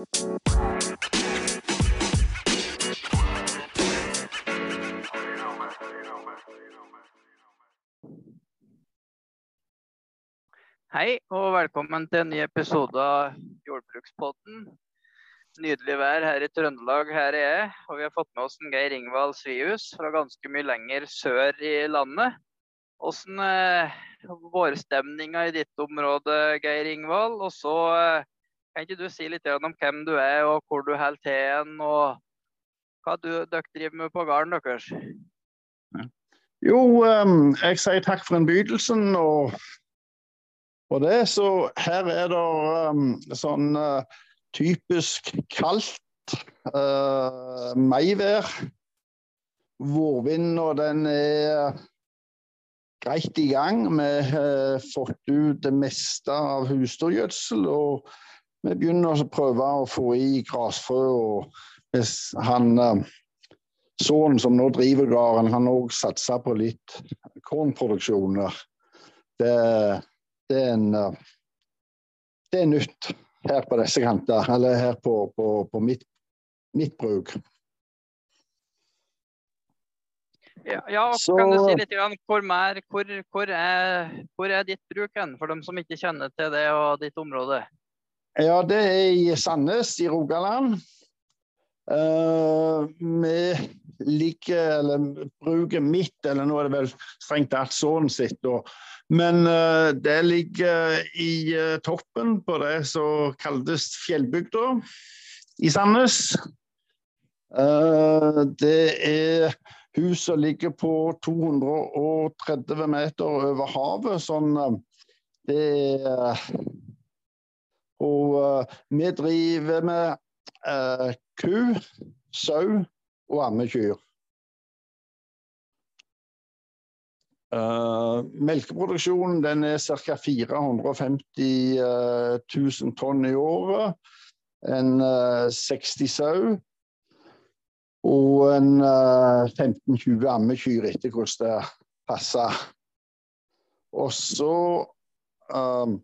Hei og velkommen til en ny episode av Jordbrukspodden. Nydelig vær her i Trøndelag, her er jeg. Og vi har fått med oss en Geir Ingvald Svihus fra ganske mye lenger sør i landet. Åssen eh, vårstemninga i ditt område, Geir Ingvald? Og så eh, kan ikke du si litt om hvem du er og hvor du holder til hen, og hva du, dere driver med på gården deres? Jo, um, jeg sier takk for innbydelsen. og og det, så her er det um, sånn uh, typisk kaldt uh, maivær. Vårvinden den er greit i gang. Vi har fått ut det meste av husdyrgjødsel. Vi begynner å prøve å få i grasfrø. Og hvis han uh, Sønnen som nå driver gården, han òg satser på litt kornproduksjoner. Det det er, en, eh, det er nytt her på disse kanter, eller her på, på, på mitt, mitt, bruk. Ja, ja Så, kan du si litt grann, hvor, mer, hvor, hvor, er, hvor er ditt bruk hen, for dem som ikke kjenner til det og ditt område? Ja, det er i Sandnes i Rogaland. Uh, vi liker, eller bruker mitt, eller nå er det vel strengt tatt sønnen sitt, da. men uh, det ligger i uh, toppen på det som kalles Fjellbygda i Sandnes. Det er hus som ligger på 230 meter over havet. Sånn det er Og vi driver med ku, sau og ammekyr. Uh, melkeproduksjonen den er ca. 450 000 tonn i året. En uh, 60 sau. Og en uh, 15-20 ammekyr etter hvordan det passer. Og så um,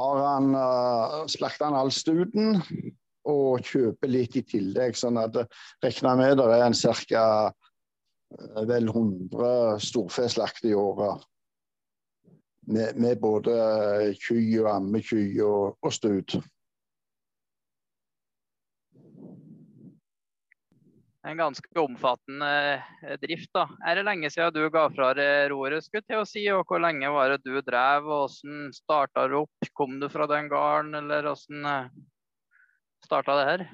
har han uh, slakta han all studen og kjøper litt i tillegg. Sånn at Regna med det er en ca vel 100 storfeslakt i året. Med, med, både ky og ammeky og, og stud. En ganske omfattende eh, drift. da. Er det lenge siden du ga fra deg roret, skulle til å si, og hvor lenge var det du drev? og Hvordan starta du opp? Kom du fra den gården, eller hvordan eh, starta det her?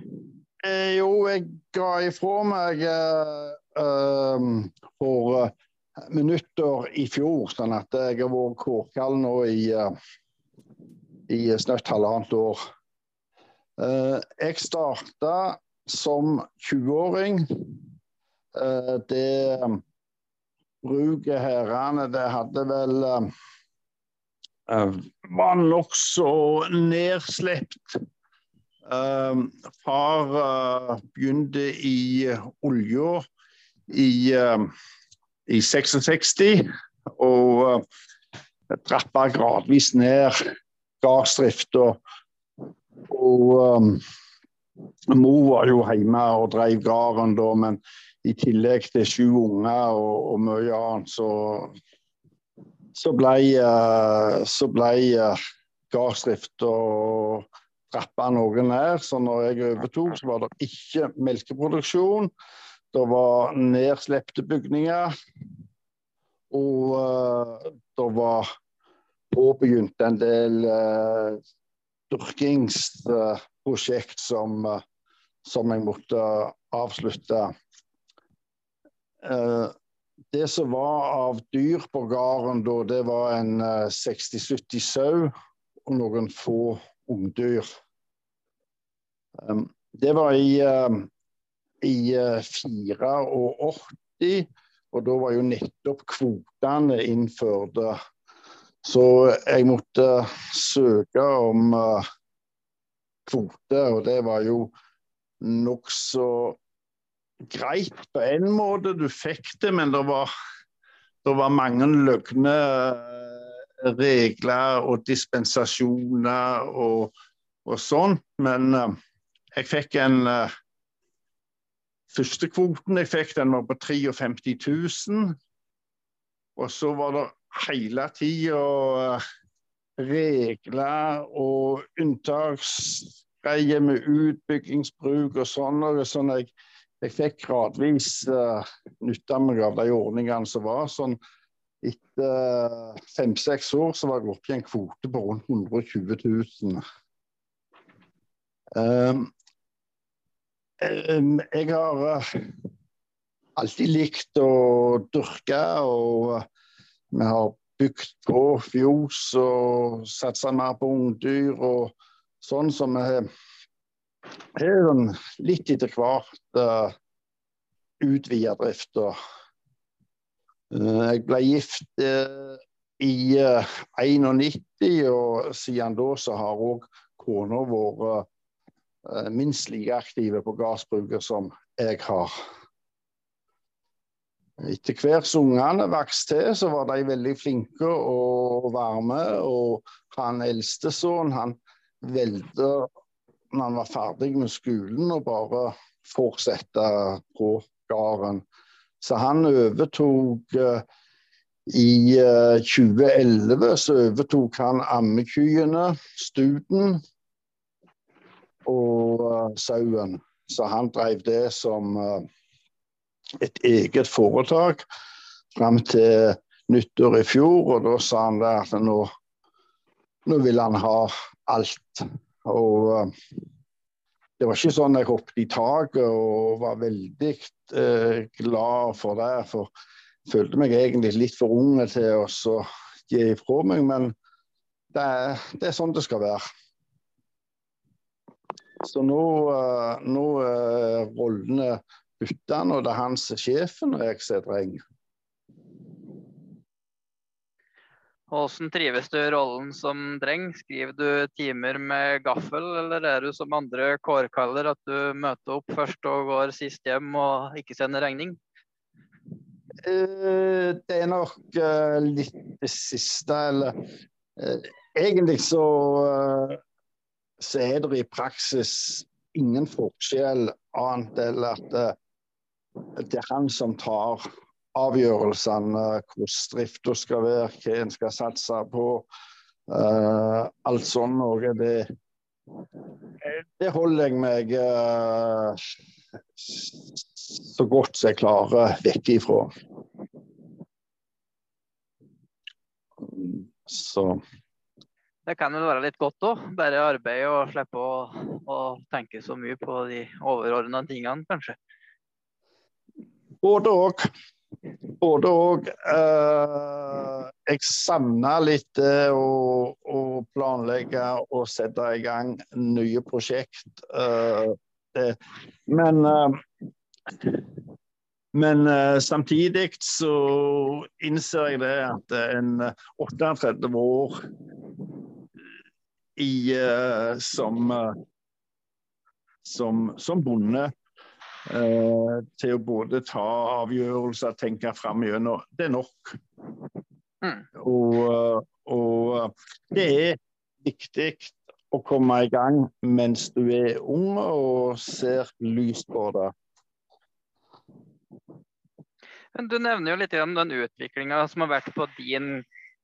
Eh, jo, jeg ga ifra meg eh, Ehm, for uh, minutter i fjor. Sånn at jeg har vært kårkall nå i, i snøtt halvannet år. Jeg starta som 20-åring. det um, bruket herrene, det hadde vel var nokså nedslept. Uh, far uh, begynte i olja i, i 66. Og trappa gradvis ned gardsdrifta. Og um, mor var jo hjemme og drev gården da, men i tillegg til sju unger og, og mye annet, så, så ble, uh, så ble uh, gardsdrifta trappa noe ned. Så når jeg overtok, så var det ikke melkeproduksjon. Det var nedslepte bygninger. Og uh, det var påbegynt en del uh, dyrkings... som, uh, som jeg måtte avslutte. Uh, det som var av dyr på gården da, det var en 60-70 sau og noen få ungdyr. Um, det var i i 84, og da var jo nettopp kvotene innført. Så jeg måtte søke om uh, kvote, og det var jo nokså greit på en måte. Du fikk det, men det var, det var mange løgne regler og dispensasjoner og og sånn. Men jeg fikk en Første kvoten jeg fikk, den var på 53 000. Og så var det hele tida regler og unntaksgreier med utbyggingsbruk og sånn. Og sånn jeg, jeg fikk gradvis uh, nytta meg av de ordningene som var. sånn etter fem-seks år så var jeg oppe i en kvote på rundt 120 000. Um, um, jeg har uh, alltid likt å dyrke, og uh, vi har bygd på fjos og satsa mer på ungdyr og sånn som vi har litt etter hvert uh, utvida drifta. Uh, jeg ble gift uh, i uh, 91, og siden da så har òg kona vært minst like aktive på gardsbruket som jeg har. Etter hvert som ungene vokste til, så var de veldig flinke og varme. Og han eldste sønnen, han valgte når han var ferdig med skolen, å bare fortsette på gården. Så han overtok uh, I uh, 2011 så overtok han ammekyene, studen og uh, sauen. Så han drev det som et eget foretak fram til nyttår i fjor. Og da sa han at nå, nå vil han ha alt. Og uh, det var ikke sånn jeg hoppet i taket og var veldig eh, glad for det. For jeg følte meg egentlig litt for unge til å gi ifra meg. Men det er, det er, sånn det skal være. Så nå, uh, nå er rollene bytta han, og det er hans sjefen når jeg ser dreng. Hvordan trives du i rollen som dreng? Skriver du timer med gaffel, eller er du som andre kårkaller, at du møter opp først og går sist hjem og ikke sender regning? Eh, det er nok eh, litt det siste, eller eh, Egentlig så, så er det i praksis ingen forskjell annet enn at det er han som tar avgjørelsene, hvordan drifta skal være, hva en skal satse på. Uh, alt sånn noe. Det, det holder jeg meg uh, så godt som jeg klarer vekk ifra. Så det kan vel være litt godt òg. Bare arbeide og slippe å, å, tenke så mye på de overordna tingene, kanskje. Både òg. Både òg. Eh, jeg savner litt det å, å, planlegge og sette i gang nye prosjekt. Eh, det, men eh, men samtidig så innser jeg det at en 38 år i, som, som, som bonde eh, til å både ta avgjørelser, tenke fram gjennom. Det er nok. Mm. Og, eh, og, det er viktig å komme i gang mens du er ung og ser lyst på det. Du nevner jo litt om den utviklinga som har vært på din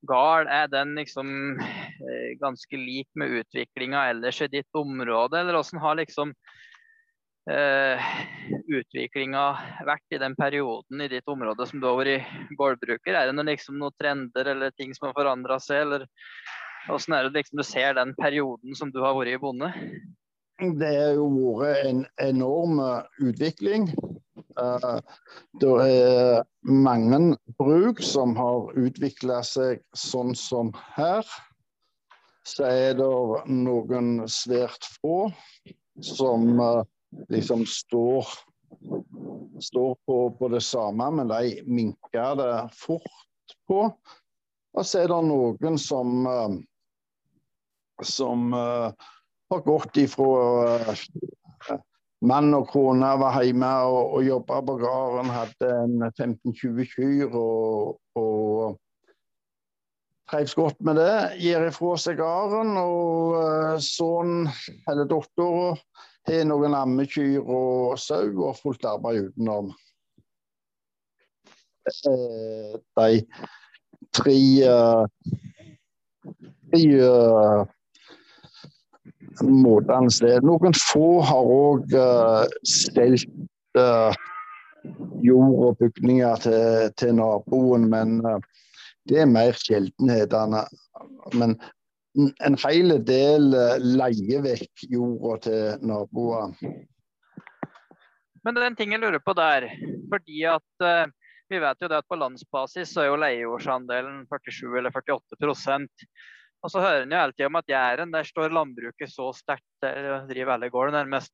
gard. Er den liksom eh, ganske lik med utviklinga ellers i ditt område, eller hvordan har liksom eh, utviklinga vært i den perioden i ditt område som du har vært gårdbruker? Er det noen, liksom, noen trender eller ting som har forandra seg, eller hvordan er det liksom, du ser den perioden som du har vært i bonde? Det har jo vært en enorm utvikling. Uh, det er mange bruk som har utvikla seg sånn som her. Så er det noen svært få som uh, liksom står, står på, på, det samme, men de minker det fort på. Og så er det noen som, eh, som uh, har gått ifra uh, Mann og kone var hjemme og, og jobba på gården, hadde en 15-20 kyr og, og trives godt med det. Gir ifra seg gården. Og sønnen eller dattera har noen ammekyr og sau og fullt arbeid utenom. Uh, de tre, uh, tre måtene det Noen få har òg stelt jord og bygninger til, til naboen, men det er mer sjeldenhetene. Men en hel del eh, leier vekk jorda til naboer. Men det er en ting jeg lurer på der. fordi at uh, Vi vet jo det at på landsbasis så er jo leiejordsandelen 47 eller 48% Og så hører en jo hele tida om at Jæren, der står landbruket så sterkt, der driver alle gården nærmest.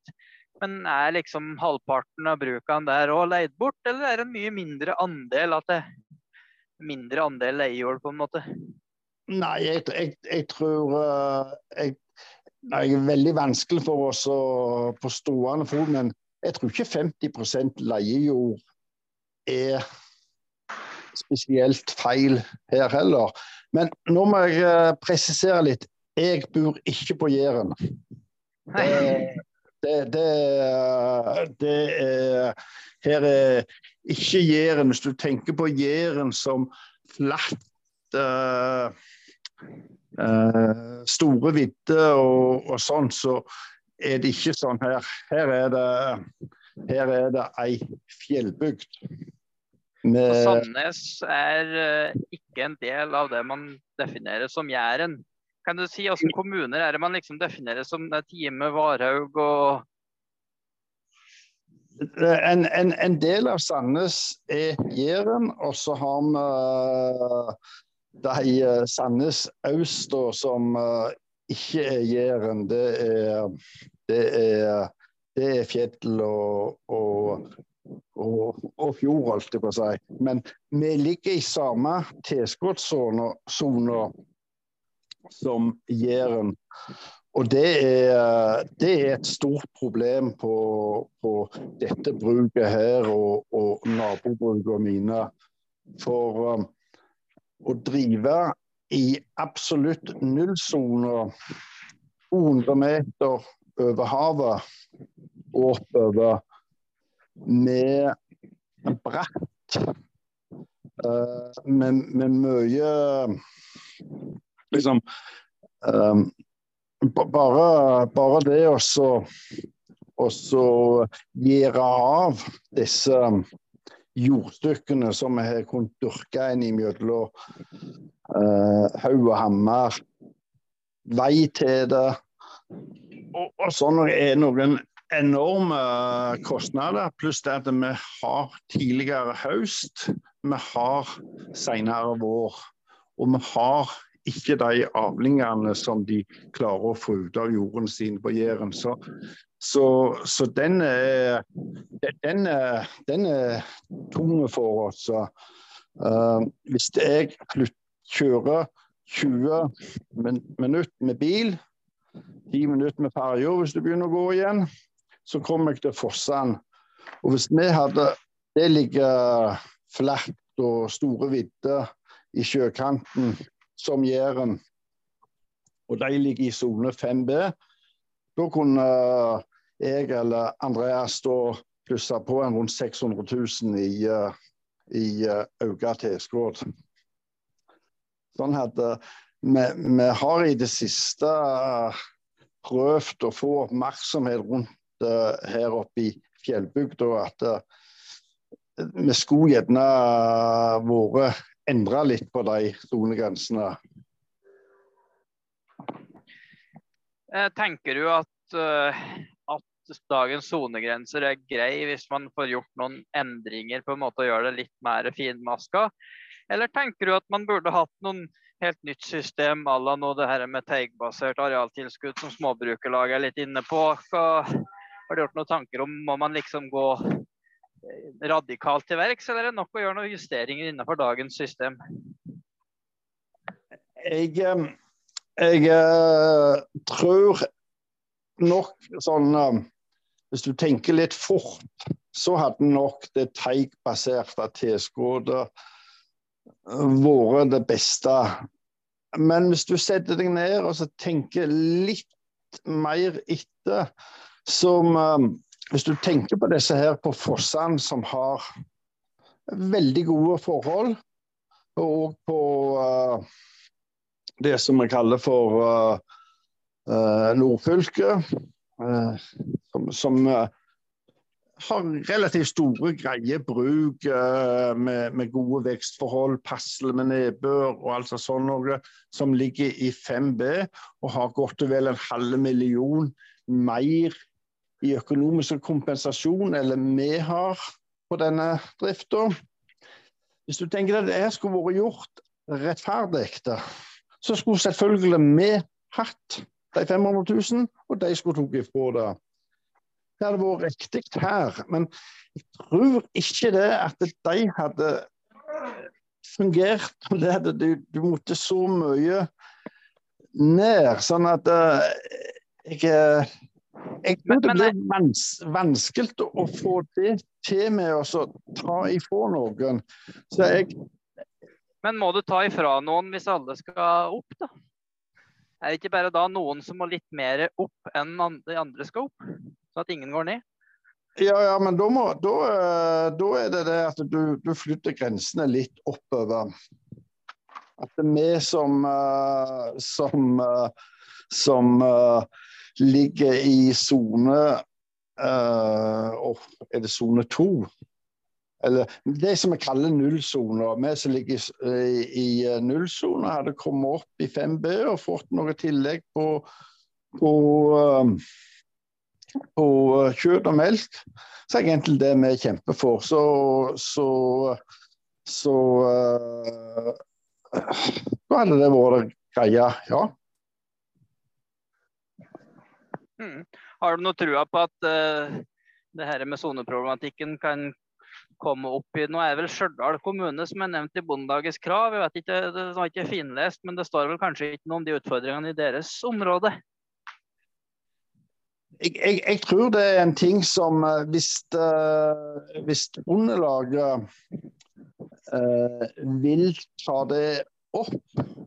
Men er liksom halvparten av brukene der òg leid bort, eller er det en mye mindre andel at det mindre andel leiejord, på en måte? Nei, jeg, jeg, jeg tror uh, jeg, Det er veldig vanskelig for oss å, på stående fot, men jeg tror ikke 50% leiejord er spesielt feil her heller. Men nå må jeg uh, presisere litt. Jeg bor ikke på Jæren. Det, det, det, det er her er ikke Jæren. Hvis du tenker på Jæren som flatt uh, uh, Store vidder og, og, sånn, så er det ikke sånn her. Her er det, her er det ei fjellbygd. Med... Sandnes er uh, ikke en del av det man definerer som Jæren. Kan du si hvilke kommuner er det man liksom definerer som Time, Varhaug og en, en, en, del av Sandnes er Jæren, og så har vi uh, de uh, Sandnes øst som uh, ikke er Jæren. Det er, det er, det er fjell og, og, og, og, fjord, holdt jeg på å si. Men vi ligger i samme tilskuddssone som Jæren. Og det er, det er, et stort problem på, på dette bruket her og, og nabobrukene mine. For um, å drive i absolutt nullsone 200 meter over havet oppover med bratt uh, med, med mye liksom um, bare, bare det å så gjøre av disse jordstykkene som vi har kunnet dyrke inn imellom uh, haug og hammer, vei til det. Og, og sånn er noen enorme kostnader, pluss det at vi har tidligere høst, vi har senere vår. Og vi har ikke de avlingene som de klarer å få ut av jorden sin på Jæren. Så, så, så, den, er, den, er, den er tung for oss. Uh, hvis jeg kjører 20 min minutter med bil, 10 minutter med ferja hvis du begynner å gå igjen, så kommer jeg til Forsand. Og hvis vi hadde Det ligger flatt og store vidder i sjøkanten som Jæren. Og de ligger i sone 5B. Da kunne eh, jeg eller Andreas da plussa på en rundt 600 000 i, eh, i eh, økt tilskudd. Sånn hadde vi, vi, har i det siste prøvd å få oppmerksomhet rundt her oppe i fjellbygda. At vi skulle gjerne vært endra litt på de sonegrensene. Eh, tenker du at, dagens sonegrenser er grei hvis man får gjort noen endringer på en måte å gjøre det litt mer finmaska? Eller tenker du at man burde hatt noen helt nytt system à la nå det her med teigbasert arealtilskudd som småbrukerlaget er litt inne på? Hva, har du gjort noen tanker om må man liksom gå radikalt til verks, eller er det nok å gjøre noen justeringer innenfor dagens system? Jeg, eh, jeg uh, tror nok sånn Hvis du tenker litt fort, så hadde nok det teigbaserte tilskuddet vært det beste. men hvis du setter deg ned og tenker litt mer etter, som Hvis du tenker på disse her på Fossan som har veldig gode forhold, og på uh, det som vi kaller for uh, nordfylket, som, som har relativt store, greie bruk uh, med, med, gode vekstforhold, passelig med nedbør og alt sånt noe, som ligger i 5B og har godt og vel en halv million mer i økonomisk kompensasjon eller vi har på denne drifta. Hvis du tenker at det skulle vært gjort rettferdig, så skulle selvfølgelig vi hatt de 500 000, og de skulle tatt ifra det. Det hadde vært riktig her. Men jeg tror ikke det at de hadde fungert. Det hadde, du, du måtte så mye ned. Sånn at uh, jeg eh, jeg tror det blir vans vanskelig å få det til med å ta ifra noen. Så jeg Men må du ta ifra noen hvis alle skal opp, da? Er det ikke bare da noen som må litt mer opp enn de andre skal opp? Så at ingen går ned? Ja, ja, men da, må, da, eh, da er det det at du, du, flytter grensene litt oppover. At det er vi som, uh, som, uh, som ligger i sone Er det sone to? Eller det som vi kaller nullsoner. Vi som ligger i, i nullsone, hadde kommet opp i 5B og fått noe tillegg på, på på kjøtt og melk, så er egentlig det vi kjemper for. Så, så, så Da hadde det vært greia, ja. Mm. Har du noe trua på at uh, det her med soneproblematikken kan komme opp i Nå er det vel Stjørdal kommune som er nevnt i Bondelagets krav. Jeg vet ikke, Det var ikke finlest, men det står vel kanskje ikke noe om de utfordringene i deres område? jeg, jeg, jeg, tror det er en ting som eh, hvis, uh, hvis Bondelaget uh, vil ta det opp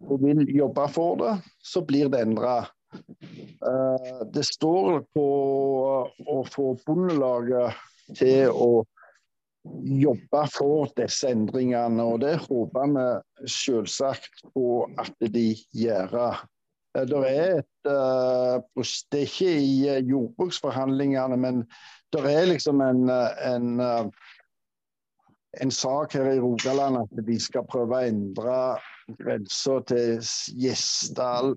og vil jobbe for det, så blir det endra. Uh, det står på å få Bondelaget til å jobbe for disse endringene, og det håper vi selvsagt på at de gjør. Eh, det er et uh, Det er ikke i uh, jordbruksforhandlingene, men det er liksom en, en, uh, en, sak her i Rogaland at de skal prøve å endre grensa til Gjesdal,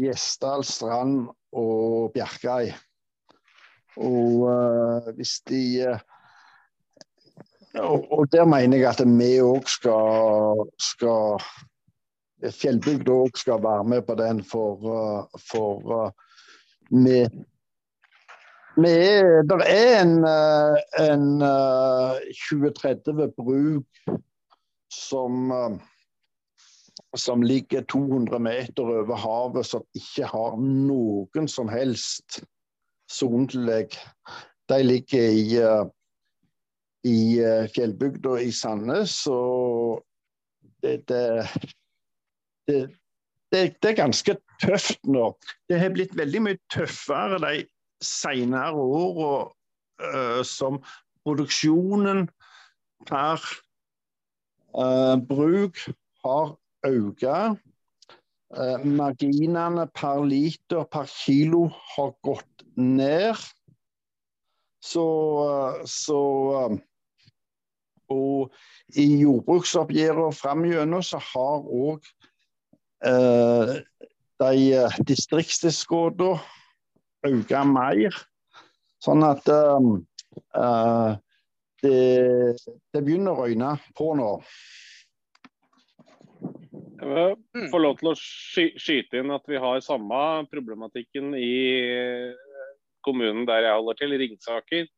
Gjesdal, Strand og Bjerkreim. Og hvis de og, og, der mener jeg at vi òg skal, skal Fjellbygd òg skal være med på den, for, uh, for vi uh, det er en, uh, en 2030 bruk som, som ligger 200 meter over havet, som ikke har noen som helst sonetillegg. De ligger i, i fjellbygda i Sandnes. og det, det, det, det, er ganske tøft nå. Det har blitt veldig mye tøffere de senere åra uh, som produksjonen per uh, bruk har økt. Uh, marginene per liter per kilo har gått ned. Så, så Og i jordbruksoppgjørene framgjennom så har òg Eh, de eh, distriktstilskuddene øke mer. Sånn at eh, det, det, begynner å røyne på nå. Jeg vil få lov til å sky skyte inn at vi har samme problematikken i kommunen der jeg holder til, Ringsaker.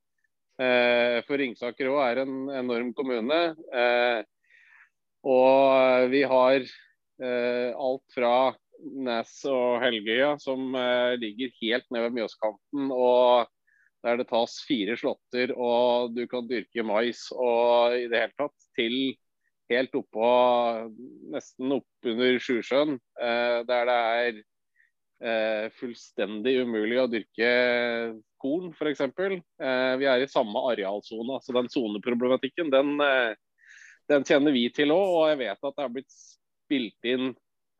Eh, for Ringsaker òg er en enorm kommune. Eh, og vi har Eh, alt fra Nes og Helgøya, som ligger helt ned ved Mjøskanten. og Der det tas fire slåtter og du kan dyrke mais og i det hele tatt, til helt oppå nesten oppunder Sjusjøen, der det er eh, fullstendig umulig å dyrke korn, f.eks. Eh, vi er i samme arealsone. Så den soneproblematikken, den, eh, den, kjenner vi til òg. Og jeg vet at det har blitt spilt inn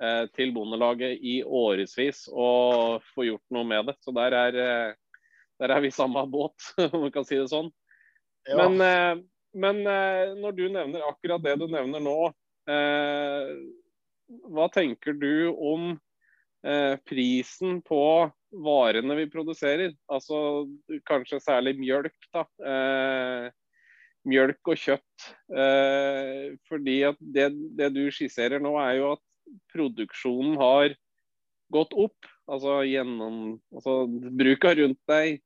eh, til Bondelaget i årevis og få gjort noe med det. Så der er, eh, der er vi samme båt, om man kan si det sånn. Ja. Men, eh, men eh, når du nevner akkurat det du nevner nå, hva tenker du om Eh, prisen på varene vi produserer. Altså kanskje særlig mjølk, da. Eh, mjølk og kjøtt. Eh, fordi at det, det, du skisserer nå, er jo at produksjonen har gått opp. Altså gjennom altså, Bruka rundt deg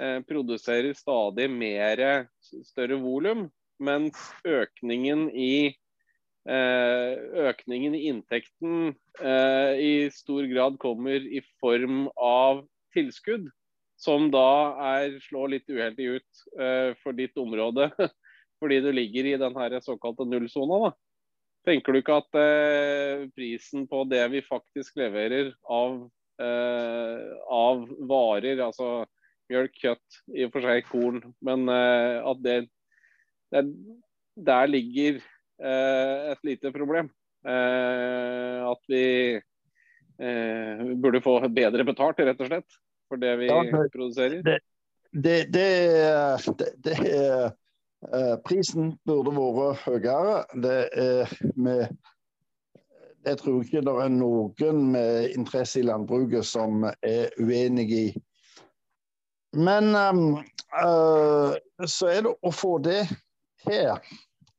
eh, produserer stadig mer større volum, mens økningen i Eh, økningen i inntekten eh, i stor grad kommer i form av tilskudd, som da er, slår litt uheldig ut eh, for ditt område. Fordi du ligger i den såkalte nullsona. Tenker du ikke at eh, prisen på det vi faktisk leverer av, eh, av varer, altså mjølk, kjøtt, i og for seg korn, men eh, at det, det der ligger Eh, et lite problem. Eh, at vi eh, burde få bedre betalt, rett og slett, for det vi det, produserer. Det, det, det, er Prisen burde vært høyere. Det er med jeg tror ikke det er noen med interesse i landbruket som er uenig i. Men uh, så er det å få det her.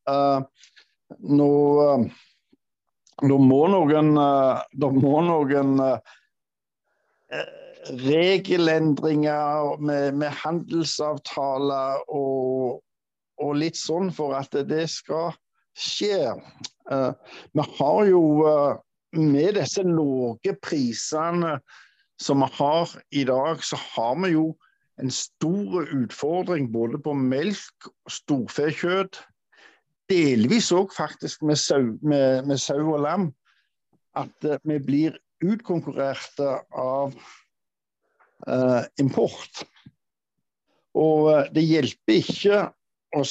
Uh, nå, eh, nå må noen, eh, må noen eh, regelendringer med, med handelsavtaler og, og, litt sånn for at det skal skje. Vi har jo med disse lave prisene som vi har i dag, så har vi jo en stor utfordring både på melk, storfekjøtt, delvis òg faktisk med sau, med, med sau, og lam, at uh, vi blir utkonkurrerte av uh, import. Og uh, det hjelper ikke å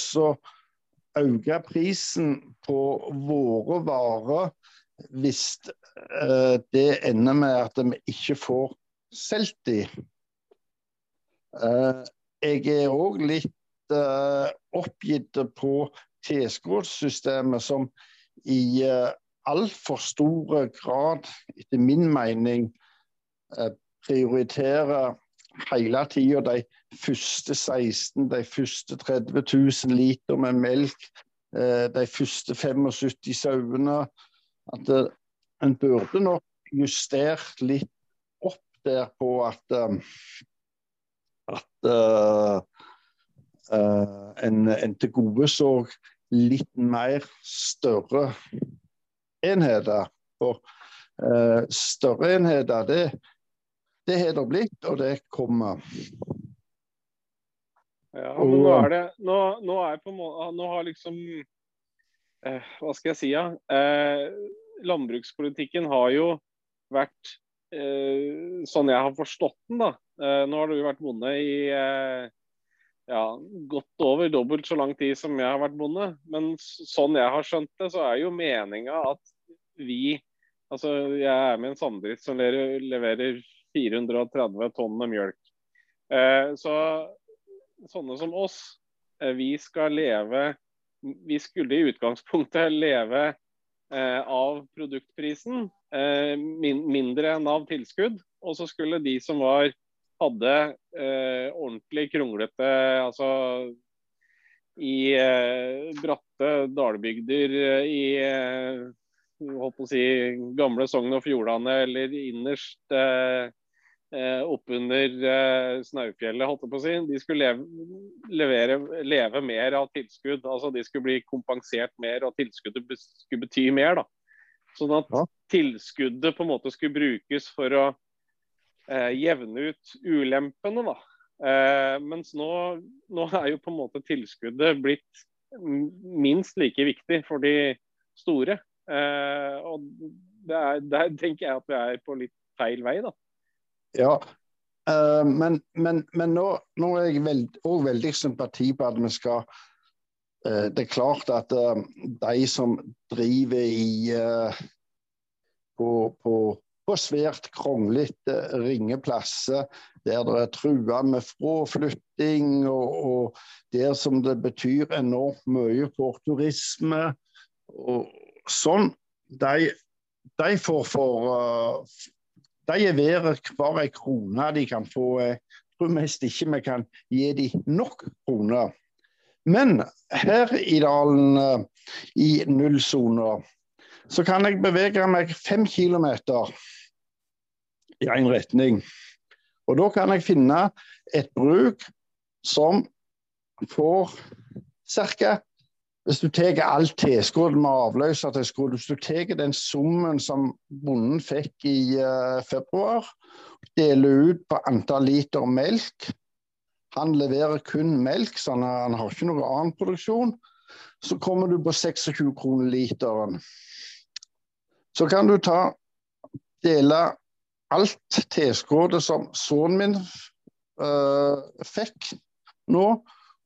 øke prisen på våre varer hvis det ender med at vi ikke får solgt de. jeg er òg litt oppgitt på tilskuddssystemet som i uh, altfor stor grad, etter min mening, uh, prioriterer hele tida de første 16, de første 30 000 liter med melk, uh, de første 75 sauene. At uh, en burde nok justert litt opp der på at, at Uh, en, en til gode så litt mer større enheter. For uh, større enheter, det, det har det blitt, og det kommer. Ja, men nå er det Nå, nå er på Nå har liksom eh, Hva skal jeg si, ja. Eh, landbrukspolitikken har jo vært eh, sånn jeg har forstått den, da. nå har du vært bonde i ja, godt over dobbelt så lang tid som jeg har vært bonde. Men sånn jeg har skjønt det, så er jo meninga at vi Altså, jeg er med i en samdrift som leverer 430 tonn med mjølk. Eh, så sånne som oss, eh, vi skal leve Vi skulle i utgangspunktet leve eh, av produktprisen, eh, min, mindre enn av tilskudd. Og så skulle de som var hadde eh, ordentlig kronglete altså i eh, bratte dalbygder eh, i eh, holdt å si, gamle Sogn og Fjordane eller innerst eh, eh oppunder eh, Snaufjellet, holdt jeg på å si. De skulle leve, levere, leve, mer av tilskudd. altså De skulle bli kompensert mer, og tilskuddet skulle bety mer. da. Sånn at tilskuddet på en måte skulle brukes for å jevne ut ulempene. da. Eh, mens nå, nå, er jo på en måte tilskuddet blitt minst like viktig for de store. og der, der tenker jeg at vi er på litt feil vei, da. Ja, uh, men, men, men nå, nå, er jeg veld, veldig sympati på at vi skal uh, Det er klart at uh, de som driver i på, på, på, svært kronglete ringeplasser, der det er trua med fraflytting, og, og, der som det betyr enormt mye for turisme og sånn, de, de får for De er verdt hver en krone de kan få. Jeg tror mest ikke vi kan gi dem nok kroner. Men her i dalen, eh, i nullsona, så kan jeg bevege meg fem kilometer i én retning. Og da kan jeg finne et bruk som får ca. Hvis du tar alt tilskudd med avløsertilskudd, hvis du tar den summen som bonden fikk i uh, februar, deler ut på antall liter melk Han leverer kun melk, så han har ikke noe annen produksjon. Så kommer du på 26 kroner literen. Så kan du ta dele alt tilskuddet som sønnen min uh, fikk nå,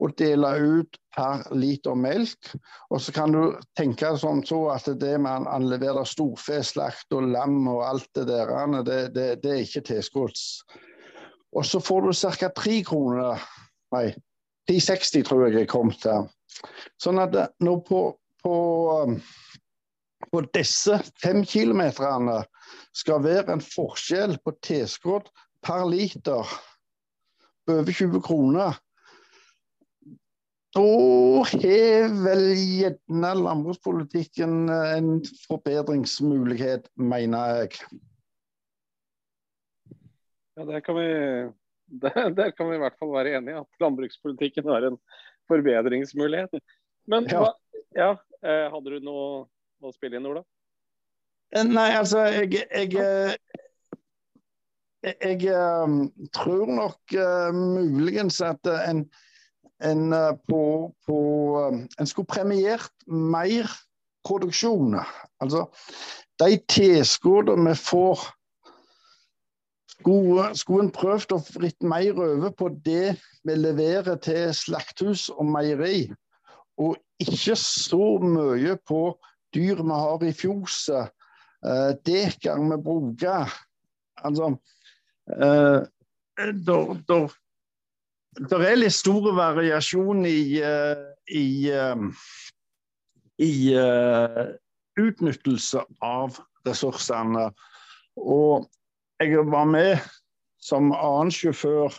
og dele ut per liter melk. Og så kan du tenke sånn så at det med han leverer storfeslakt og lam og alt det der, det, det, det er ikke tilskudds. Og så får du ca. tre kroner, nei 360 tror jeg jeg kom til. Sånn at nå på, på, på disse fem kilometerne skal være en forskjell på tilskudd per liter på over 20 kroner da har vel gjerne landbrukspolitikken en forbedringsmulighet, mener jeg. Ja, der kan, vi, der, der kan vi i hvert fall være enige at landbrukspolitikken har en forbedringsmulighet. Men ja. Hva, ja, eh, hadde du noe å spille inn, Ola? Eh, nei, altså jeg, jeg, jeg, jeg um, tror nok uh, muligens at en en, uh, på, på, eh, en skulle premiert mer produksjon. Altså, de tilskuddene vi får skulle, skulle en prøvd å fritt mer over på det vi leverer til slakthus og meieri, og ikke så mye på dyr vi har i fjoset, eh, dekar vi bruker. Altså, eh, der, er litt store variasjon i, eh, i, eh, i uh, utnyttelse av ressursene. Og jeg var med som annen sjåfør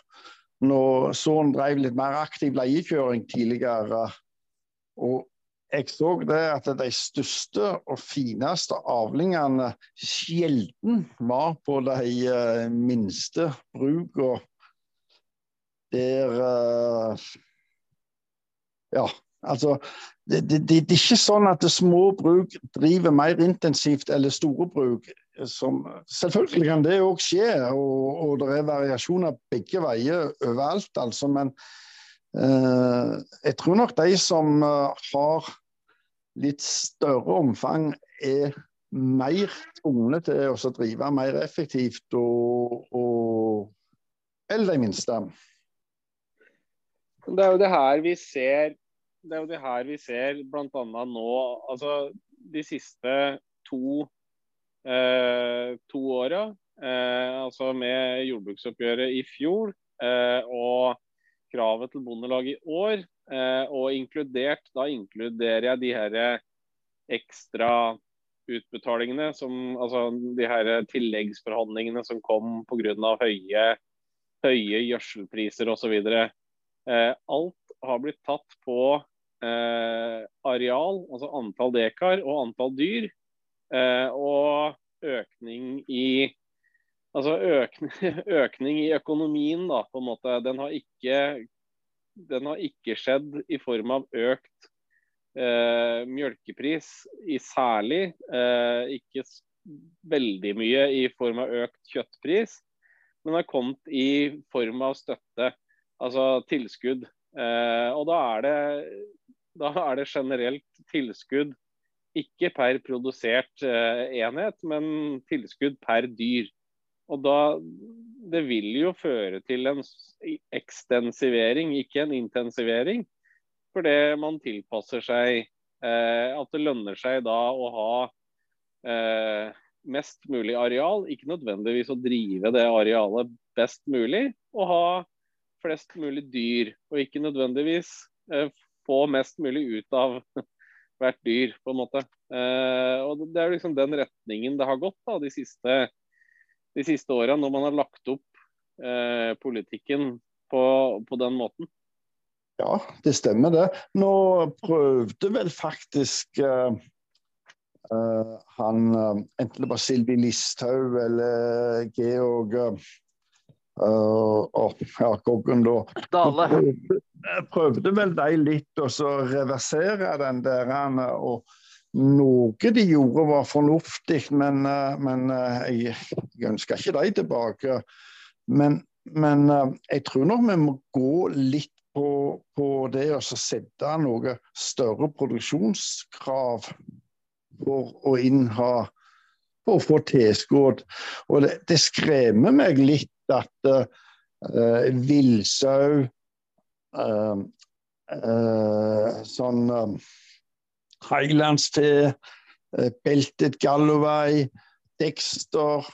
når sønnen drev litt mer aktiv leiekjøring tidligere. Og jeg så det at de største og fineste avlingene sjelden var på de minste brukene der uh, Ja, altså det, det, det, er ikke sånn at små bruk driver mer intensivt eller store bruk. Som, selvfølgelig kan det òg skje, og, og, det er variasjoner begge veier overalt. altså, Men jeg tror nok de som uh, har litt større omfang, er mer tvungne til å drive mer effektivt og, og eller de minste. Det er jo det her vi ser det er jo det her vi ser bl.a. nå. altså De siste to, eh, to åra, eh, altså med jordbruksoppgjøret i fjor eh, og kravet til Bondelaget i år, eh, og inkludert Da inkluderer jeg de her ekstra utbetalingene, som, altså de her tilleggsforhandlingene som kom pga. høye, høye gjødselpriser osv. Eh, alt har blitt tatt på eh, areal, altså antall dekar og antall dyr. Og økning i Altså økning, økning, i økonomien, da, på en måte. Den har ikke, den har ikke skjedd i form av økt eh, mjølkepris i særlig. Eh, ikke veldig mye i form av økt kjøttpris, men har kommet i form av støtte altså tilskudd. Eh, og da er det Da er det generelt tilskudd ikke per produsert eh, enhet, men tilskudd per dyr. Og da, Det vil jo føre til en ekstensivering, ikke en intensivering. Fordi man tilpasser seg eh, at det lønner seg da å ha eh, mest mulig areal. Ikke nødvendigvis å drive det arealet best mulig, og ha flest mulig dyr. Og ikke nødvendigvis eh, få mest mulig ut av hvert dyr, på en måte. Eh, og Det er liksom den retningen det har gått da, de siste, de siste åra, når man har lagt opp eh, politikken på, på, den måten. Ja, det stemmer det. Nå prøvde vel faktisk eh, uh, han uh, Enten det var Sylvi Listhaug eller Georg uh, ja, Goggen, da. Dale. Prøvde, prøvde vel de litt å reversere den der. og noe de gjorde var fornuftig, men, men jeg, jeg ønsker ikke de tilbake. Men, men jeg tror nok vi må gå litt på, på det å sette noe større produksjonskrav for å innha for å få tilskudd. Og det, det, skremmer meg litt at uh, villsau uh, uh, Sånn uh, Highlands-te, uh, Belted Galloway, Dexter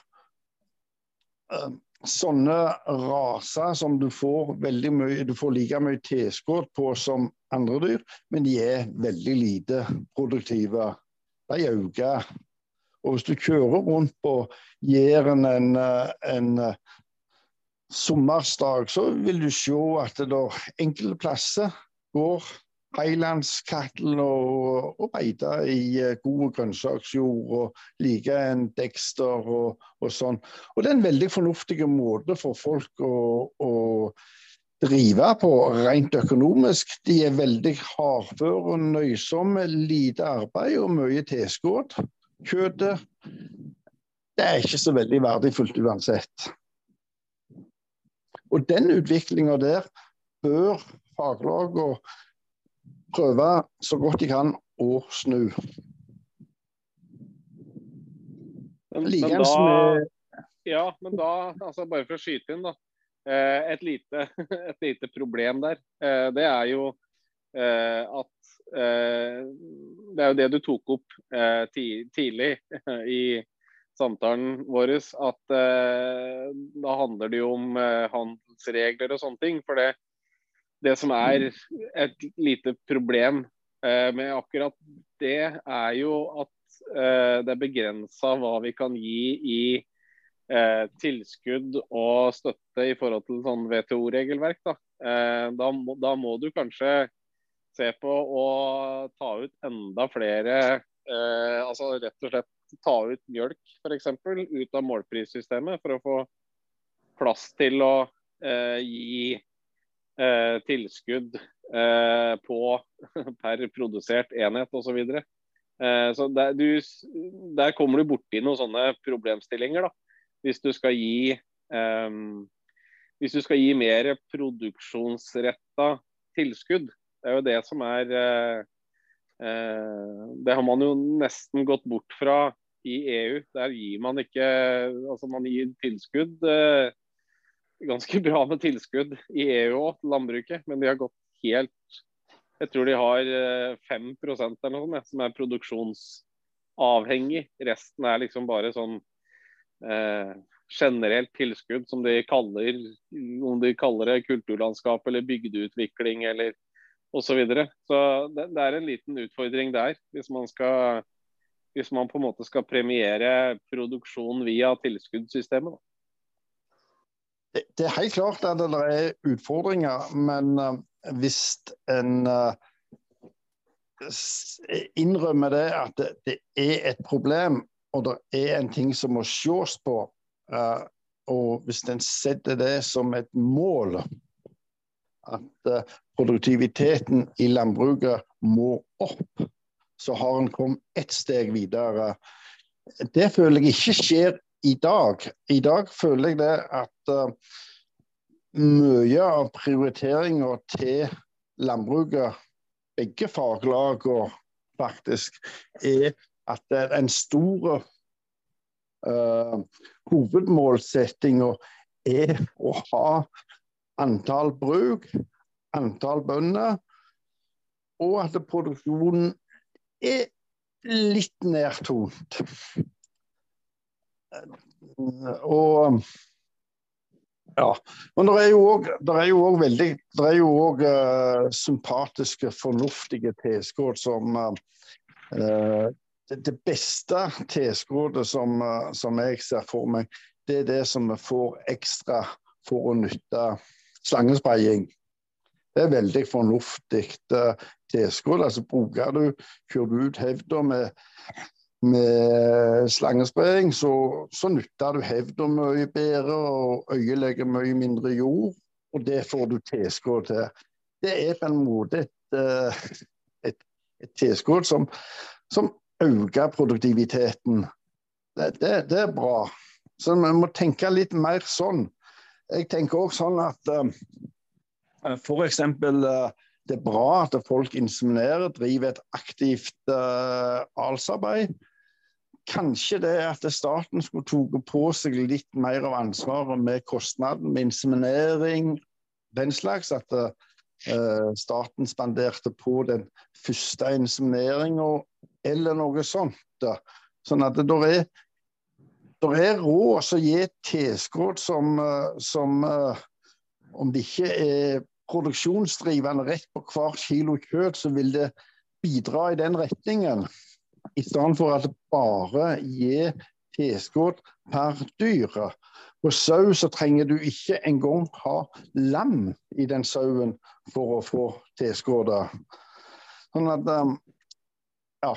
uh, sånne raser som du får veldig mye Du får like mye tilskudd på som andre dyr, men de er veldig lite produktive. De øker. Og hvis du kjører rundt på Jæren en, en sommersdag, så vil du se at det enkelte plasser går Highlandskattel og, og beite i uh, god grønnsaksjord og like en Dexter og, og, sånn. Og det er en veldig fornuftig måte for folk å, å drive på rent økonomisk. De er veldig hardføre og nøysomme, lite arbeid og mye tilskudd. Kjøttet det er ikke så veldig verdifullt uansett. Og den utviklinga der bør faglag og prøve så godt de kan å snu. Men, men da, ja, men da, altså bare for å skyte inn, da. Eh, et lite, et lite problem der. Eh, det er jo eh, at Det er jo det du tok opp tidlig i samtalen vår, at da handler det jo om handelsregler og sånne ting. For det, det som er et lite problem eh, med akkurat det, er jo at eh, det er begrensa hva vi kan gi i eh, tilskudd og støtte i forhold til sånn WTO-regelverk. Da. Eh, da, da, må du kanskje se på å ta ut enda flere eh, Altså rett og slett ta ut mjølk f.eks. ut av målprissystemet for å få plass til å eh, gi eh, tilskudd eh, på per produsert enhet osv. Så, eh, så der, der kommer du borti noen sånne problemstillinger. da. Hvis du skal gi eh, hvis du skal gi mer produksjonsretta tilskudd. Det er jo det som er eh, eh, Det har man jo nesten gått bort fra i EU. Der gir man ikke Altså man gir tilskudd eh, ganske bra med tilskudd i EU òg, landbruket. Men de har gått helt Jeg tror de har 5 eh, eller noe sånt som er produksjonsavhengig. Resten er liksom bare sånn eh, generelt tilskudd som de kaller om de kaller det kulturlandskap eller bygdeutvikling eller osv. Så, videre. så det, det er en liten utfordring der, hvis man skal hvis man på en måte skal premiere produksjon via tilskuddssystemet. Da det, er helt klart at det er utfordringer, men uh, hvis en uh, innrømmer det at det, er et problem, og det er en ting som må ses på, uh, og hvis en setter det som et mål at produktiviteten i landbruket må opp, så har en kommet ett steg videre. Det føler jeg ikke skjer i dag. I dag føler jeg det at uh, mye av prioriteringa til landbruket begge faglagene faktisk, er at det er en stor uh, hovedmålsettinga er å ha antall bruk, antall bønder, og at produksjonen er litt nærtont. Og ja. Men det er jo òg, veldig Det er jo òg uh, sympatiske, fornuftige tilskudd som uh, det, det, beste tilskuddet som, uh, som jeg ser for meg, det er det som vi får ekstra for å nytte slangespraying. Det er veldig fornuftig tilskudd. Altså, bruker du, kjører du ut hevda med, med slangespredning, så, så nytter du hevda mye bedre og øyet legger mye mindre jord. Og det får du tilskudd til. Det er på en måte et, uh, et, et tilskudd som, som øker produktiviteten. Det, det, det, er bra. Så vi må tenke litt mer sånn. Jeg tenker òg sånn at uh, eh, f.eks. Eh, det er bra at folk inseminerer, driver et aktivt uh, alsarbeid. Kanskje det at staten skulle tatt på seg litt mer av ansvaret med kostnaden med inseminering, den slags. At uh, staten spanderte på den første insemineringa eller noe sånt. Sånn at det er det er råd å gi tilskudd som, som eh, Om det ikke er produksjonsdrivende rett på hver kilo kjøtt, så vil det bidra i den retningen. I stedet for at det bare gir tilskudd per dyr. På sau så trenger du ikke engang ha lam i den sauen for å få tilskuddet. Sånn at eh, ja.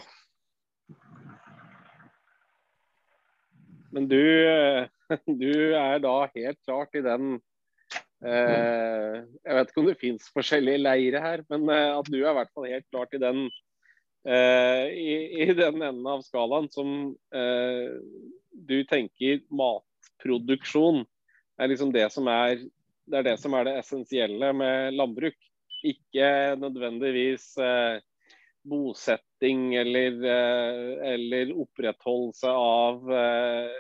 Men du, eh, du er da helt klart i den eh, Jeg vet ikke om det fins forskjellige leire her, men eh, at du er i hvert fall helt klart i den i, i, den enden av skalaen som eh, du tenker matproduksjon er liksom det som er det er det som er det essensielle med landbruk. Ikke nødvendigvis eh, bosetting eller, eh, eller opprettholdelse av, eh,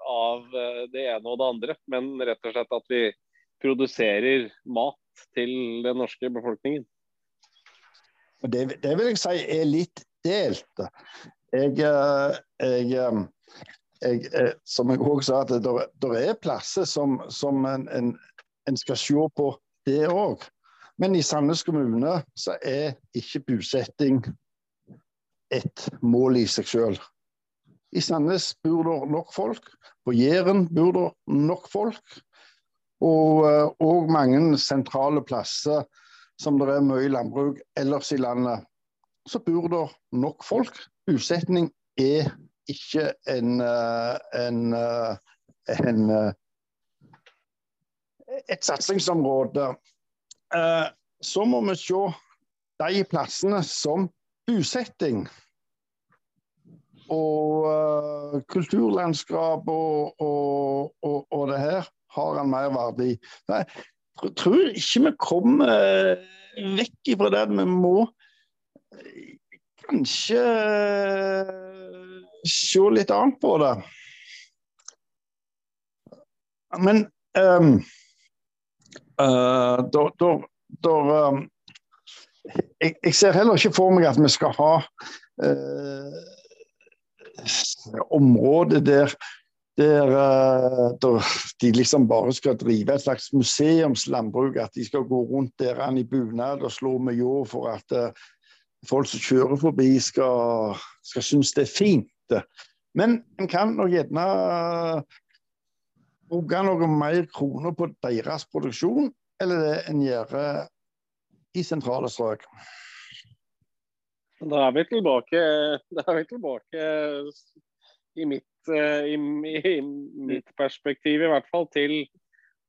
av eh, det ene og det andre, men rett og slett at vi produserer mat til den norske befolkningen. Det, det vil jeg si er litt delt. Jeg, jeg, jeg, som jeg òg sa, at det er plasser som, som en, en, en, skal se på det òg. Men i Sandnes kommune så er ikke bosetting et mål i seg selv. I Sandnes bor det nok folk. På Jæren bor det nok folk. Og, eh, og mange sentrale plasser som det er mye landbruk ellers i landet, så bor det nok folk. Usetning er ikke en, eh, en, eh, en et satsingsområde Eh, så må vi se de plassene som bosetting. Og kulturlandskap og, og, og, og, det her har en mer verdi. Nei, tror ikke vi kommer uh, vekk fra det. Vi må uh, kanskje se litt annet på det. Men um, Uh, da, da, da um, jeg, jeg, ser heller ikke for meg at vi skal ha uh, områder der, der, uh, der, de liksom bare skal drive et slags museumslandbruk. At de skal gå rundt der i bunad og slå med ljå for at folk som kjører forbi, skal, skal synes det er fint. Men en kan nok gjerne bruke noen mer kroner på deres produksjon, eller det en gjør i sentrale strøk. Da er vi tilbake, da er vi tilbake i, mitt, i, i, mitt, perspektiv, i hvert fall, til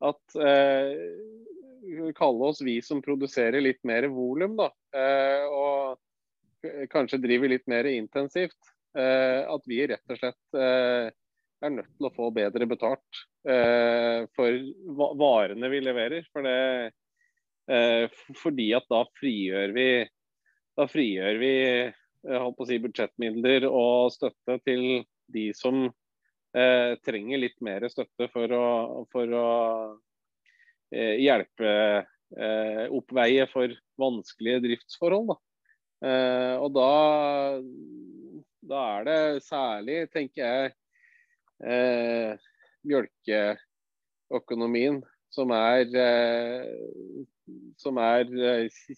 at eh, kalle oss vi som produserer litt mer volum, da. Eh, og kanskje driver litt mer intensivt. Eh, at vi rett og slett eh, er nødt til å få bedre betalt eh, for varene vi leverer. For det, eh, fordi at da frigjør vi da frigjør vi si, budsjettmidler og støtte til de som eh, trenger litt mer støtte for å, for å eh, hjelpe eh, oppveie for vanskelige driftsforhold. Da. Eh, og da, da, er det særlig, tenker jeg, eh, mjølkeøkonomien som er, eh, som er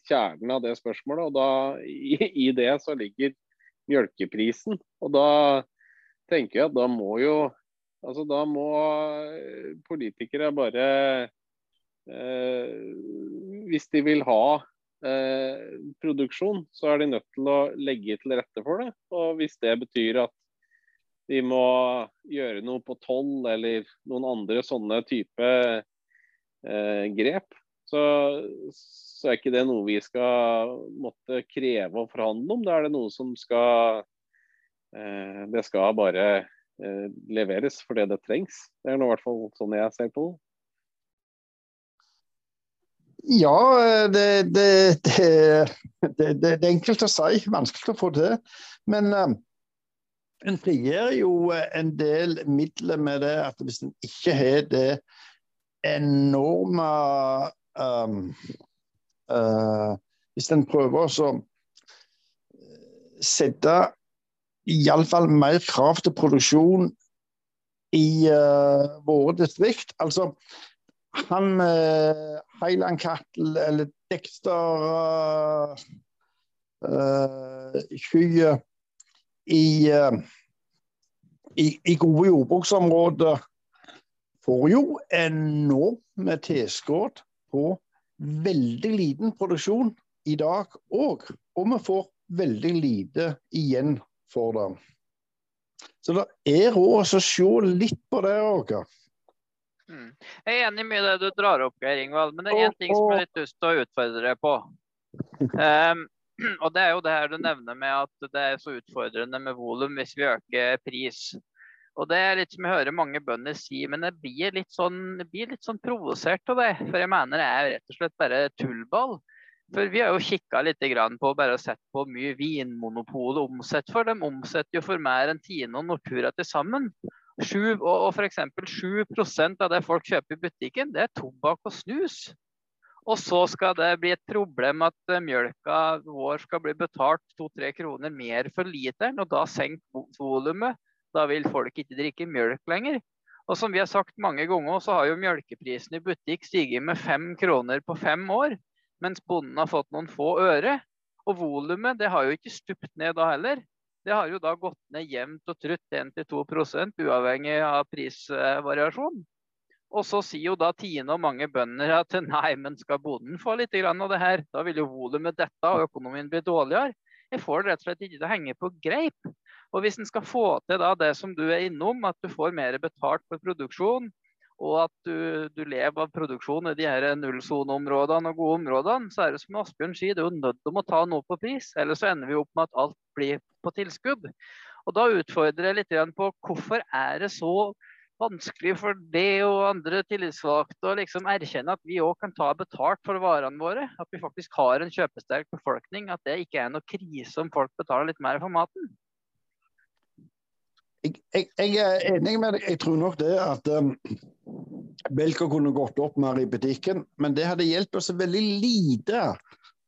kjernen av det spørsmålet. Og da, i, i det så ligger mjølkeprisen. Og da tenker jeg at da må jo altså da må eh, politikere bare eh, Hvis de vil ha eh, produksjon, så er de nødt til å legge til rette for det. Og hvis det betyr at de må gjøre noe på toll eller noen andre sånne type eh, grep, så, så, er ikke det noe vi skal måtte kreve og forhandle om. Da er det noe som skal det skal bare eh, leveres fordi det trengs. Det er nå i hvert fall sånn jeg ser på det. Ja, det, det, det, det, er enkelt å si. Vanskelig å få til. Men um, en frigjør jo en del midler med det at hvis en ikke har det enorme um, uh, Hvis en prøver å sette iallfall mer krav til produksjon i uh, våre distrikt. Altså, han uh, Highland Cattle eller Dexter uh, uh, Kyet i, uh, i, i, gode jordbruksområder får jo enorme tilskudd på veldig liten produksjon i dag òg. Og vi får veldig lite igjen for det. Så det er råd å se litt på det òg. Mm. Jeg er enig i det du drar opp, Geir Ingvald, men det er én ting som jeg har litt lyst til å utfordre deg på. Um, og Det er jo det her du nevner med at det er så utfordrende med volum hvis vi øker pris. Og Det er litt som jeg hører mange bønder si, men jeg blir litt sånn, jeg litt sånn provosert av det. For jeg mener det er rett og slett bare tullball. For Vi har jo kikka litt på bare sett på mye Vinmonopolet omsetter for. De omsetter jo for mer enn Tine og Nortura til sammen. 7, og, f.eks. 7% av det folk kjøper i butikken, det er tobakk og snus. Og så skal det bli et problem at uh, mjølka vår skal bli betalt 2-3 kroner mer for literen, og da senker volumet. Da vil folk ikke drikke mjølk lenger. Og som vi har sagt mange ganger, så har jo mjølkeprisen i butikk stiget med 5 kroner på fem år mens bonden har fått noen få øre. Og volumet har jo ikke stupt ned da heller. Det har jo da gått ned jevnt og trutt 1-2% uavhengig av prisvariasjon. Og så sier jo da Tine og mange bønder at nei, men skal bonden få litt av det her, da vil jo volumet dette og økonomien bli dårligere. Jeg får det rett og slett ikke til å henge på greip. Og hvis en skal få til da det som du er innom, at du får mer betalt for produksjon, og at du, du, lever av produksjon i de her nullsoneområdene og gode områdene, så er det som Asbjørn sier, det er jo nødt til å ta noe på pris. Ellers så ender vi opp med at alt blir på tilskudd. Og Da utfordrer jeg litt på hvorfor er det så vanskelig for det og andre tillitsvalgte å liksom erkjenne at vi òg kan ta betalt for varene våre. At vi faktisk har en kjøpesterk befolkning. At det ikke er noe krise om folk betaler litt mer for maten jeg, jeg, jeg, er enig med deg. Jeg tror nok det at um, melka kunne gått opp mer i butikken, men det hadde hjulpet oss veldig lite.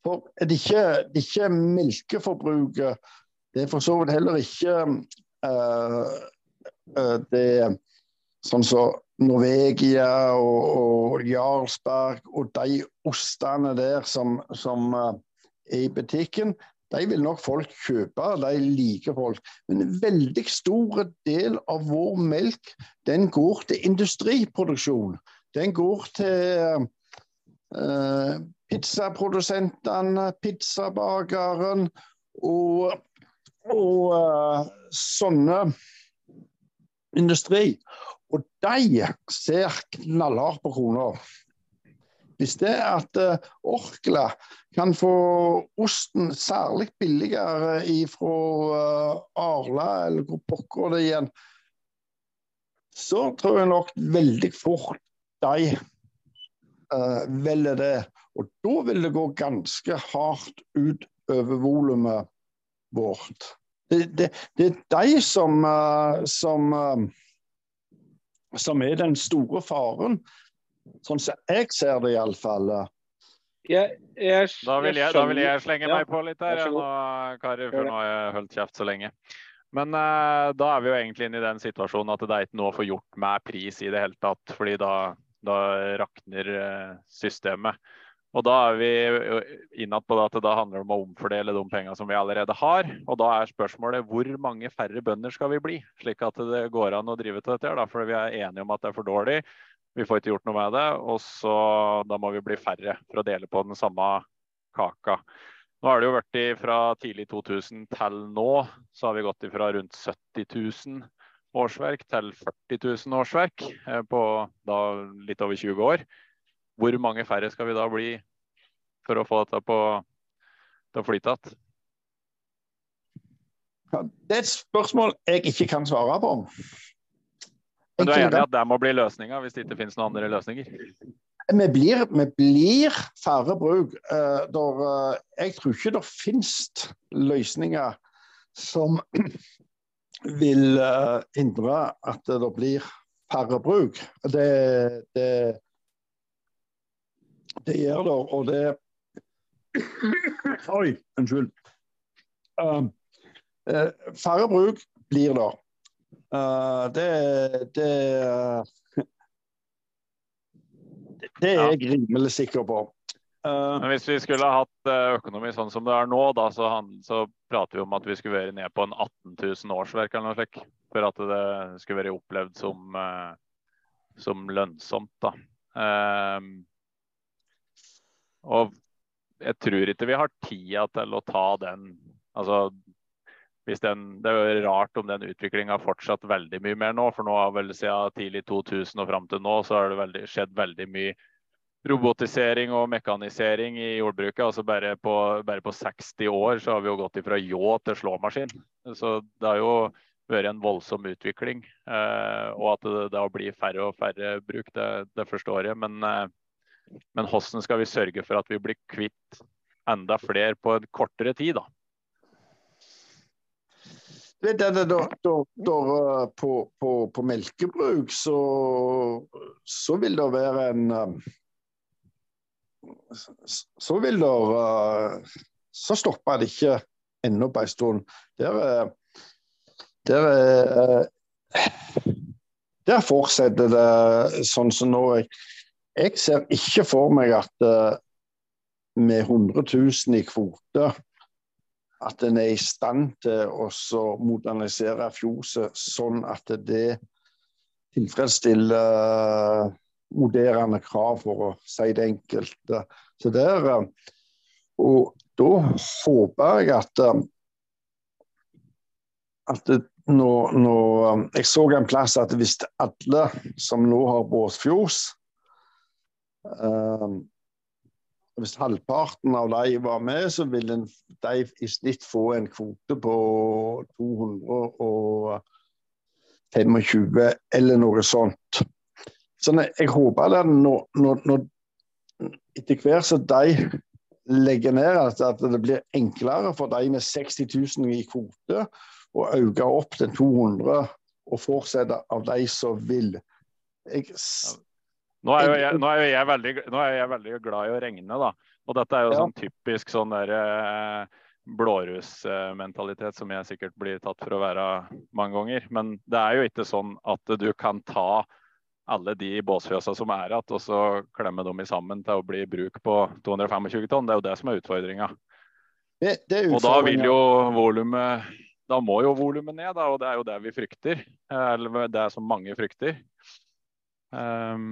For det ikke, det ikke melkeforbruket Det er for så vidt heller ikke uh, uh, det sånn som så Norvegia og, og Jarlsberg og de ostene der som, som uh, er i butikken de vil nok folk kjøpe, de liker folk. Men en veldig stor del av vår melk den går til industriproduksjon. Den går til uh, pizzaprodusentene, pizzabakeren og, og uh, sånne industri. Og de ser knallhardt på kroner. Hvis det er at uh, Orkla kan få osten særlig billigere fra uh, Arla, eller hvor pokker det igjen, så tror jeg nok veldig fort de uh, velger det. Og da vil det gå ganske hardt ut over volumet vårt. Det, det, det, er de som, som, som er den store faren. Sånn som jeg ser det, iallfall. Jeg, jeg, da, vil jeg, da, vil jeg, slenge ja. meg på litt her, nå, karer, for nå har jeg holdt kjeft så lenge. Men uh, da er vi jo egentlig inne i den situasjonen at det er ikke noe å få gjort med pris i det hele tatt. fordi da, da rakner uh, systemet. Og da er vi innad på det at det da handler om å omfordele de pengene som vi allerede har. Og da er spørsmålet hvor mange færre bønder skal vi bli, slik at det går an å drive til dette. Da, for vi er enige om at det er for dårlig. Vi får ikke gjort noe med det. Og så da må vi bli færre for å dele på den samme kaka. Nå har det jo vært fra tidlig 2000 til nå, så har vi gått fra rundt 70 000 årsverk til 40 000 årsverk eh, på da litt over 20 år. Hvor mange færre skal vi da bli for å få dette på, til å flyte igjen? Det er et spørsmål jeg ikke kan svare på. Men du er enig i at det må bli løsninga hvis det ikke finnes noen andre løsninger? Vi blir, vi blir færre bruk. Uh, der, uh, jeg tror ikke det finnes løsninger som vil uh, hindre at det blir færre bruk. Det, det, det gjør det, og det Oi, unnskyld. færre bruk blir det. Det, det det er jeg rimelig sikker på. Uh, Men Hvis vi skulle ha hatt eh, økonomi sånn som det er nå, da, så, han, så prater vi om at vi skulle være ned på en 18 000 årsverk eller noe slikt. For at det skulle være opplevd som, uh, som lønnsomt. da. Uh, og jeg tror ikke vi har tida til å ta den altså den, Det er jo rart om den utviklinga har fortsatt veldig mye mer nå. For nå har vel siden tidlig 2000 og fram til nå så har det veldig, skjedd veldig mye robotisering og mekanisering i jordbruket. altså bare på, bare på 60 år så har vi jo gått ifra ljå til slåmaskin. Så det har jo vært en voldsom utvikling. Eh, og at det da blir færre og færre bruk, det, det forstår jeg. Men, eh, men hvordan skal vi sørge for at vi blir kvitt enda flere på en kortere tid, da? Det, det, det, da, da, da, på, på, på melkebruk så, så vil det være en så vil det uh, Så stopper det ikke ennå på en stund. Der, der, der fortsetter det sånn som nå. Jeg, ser ikke for meg at med 100 000 i kvote at en er i stand til å modernisere fjoset sånn at det tilfredsstiller moderne krav, for å si det enkelt. Så der, eh, og da håper jeg at, eh, at nå, når, eh, Jeg så en plass at hvis alle som nå har båtfjos Hvis halvparten av de var med, så ville de i snitt få en kvote på 225 eller noe sånt. Så jeg håper at når, når, etter hvert som de legger ned, at det blir enklere for de med 60 000 i kvote å øke opp til 200 og fortsette av de som vil. Jeg, nå, er jeg, nå, er jeg veldig, nå er jeg veldig glad i å regne, da. Og dette er jo ja. sånn typisk sånn der eh, blårussmentalitet som jeg sikkert blir tatt for å være mange ganger. Men det er jo ikke sånn at du kan ta alle de båsfjøsa som er igjen, og så klemme dem sammen til å bli bruk på 225 tonn. Det er jo det som er utfordringa. Og da vil jo volumet Da må jo volumet ned, da, og det er jo det vi frykter. Eller det er som mange frykter. Um,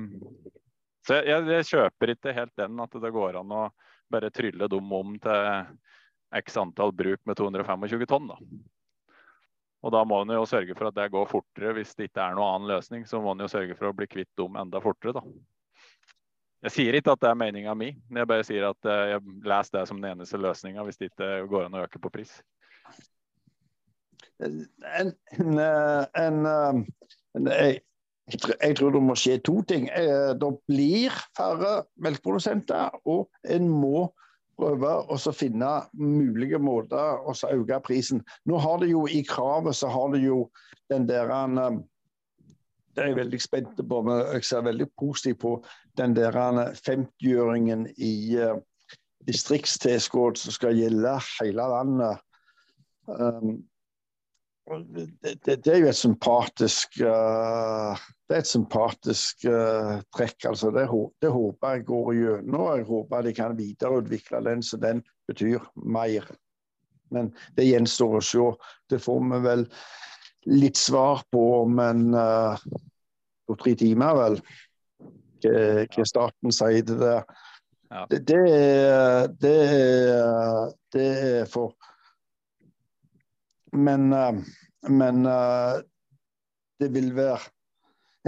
så jeg, jeg, kjøper ikke helt den at det går an å bare trylle dem om til x antall bruk med 225 tonn. da. Og da må en jo sørge for at det går fortere. Hvis det ikke er noen annen løsning, så må en jo sørge for å bli kvitt dem enda fortere, da. Jeg sier ikke at det er meninga mi, jeg bare sier at eh, jeg leser det som den eneste løsninga hvis det ikke går an å øke på pris. En, en, en, en jeg, tror det må skje to ting. Eh, det blir færre melkeprodusenter, og en må prøve å finne mulige måter å øke prisen. Nå har det jo i kravet så har det jo den der eh, Det er jeg veldig spent på. men Jeg ser veldig positivt på den der 50-øringen eh, i distriktstilskudd som skal gjelde hele landet. Det, det, det, er jo et sympatisk uh, det er et sympatisk uh, trekk. altså det, det, håper jeg går gjennom. Jeg håper de kan videreutvikle den så den betyr mer. Men det gjenstår å se. Det får vi vel litt svar på om en uh, to-tre timer, vel. Hva staten sier til det. Ja. Det, det, det, det er for Men, uh, men det vil være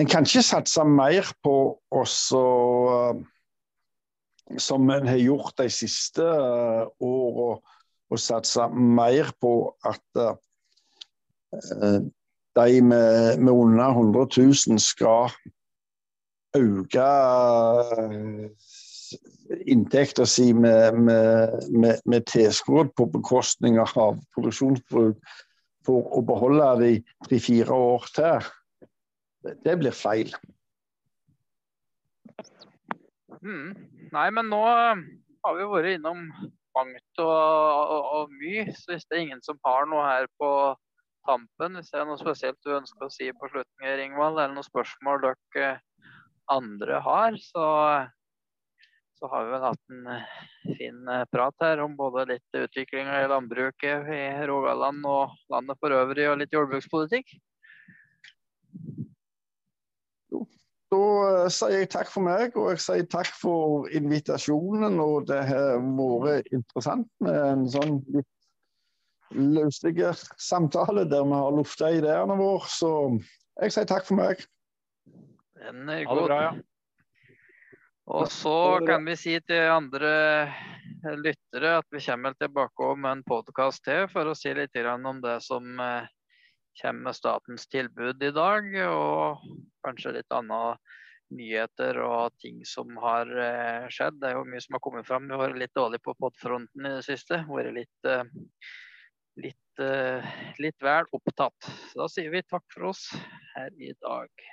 en kan ikke satse mer på også uh, som en har gjort de siste uh, åra, å satse mer på at uh, de med, med, under 100 000 skal øke inntekta si med, med, med, med tilskudd på bekostning av produksjonsbruk for å beholde de tre-fire år til det blir feil. Mm. Nei, men nå eh, har vi vært innom mangt og, og, og, mye. Så hvis det er ingen som har noe her på tampen, hvis det er noe spesielt du ønsker å si på slutten, Ringvald, eller noen spørsmål dere andre har, så, så har vi vel hatt en eh, fin eh, prat her om både litt utvikling i landbruket i Rogaland og landet for øvrig, og litt jordbrukspolitikk. Da uh, sier jeg takk for meg, og jeg sier takk for invitasjonen. Og det har vært interessant med en sånn litt løslig samtale der vi har lufta ideene våre. Så jeg sier takk for meg. Den er god. Bra, ja. Og så kan vi si til andre lyttere at vi kommer tilbake med en podkast til for å si litt om det som uh, kommer med statens tilbud i dag, og kanskje litt andre nyheter og ting som har eh, skjedd. Det er jo mye som har kommet fram. Vi har vært litt dårlig på podfronten i det siste. Vært litt, eh, litt, eh, litt vel opptatt. Da sier vi takk for oss her i dag.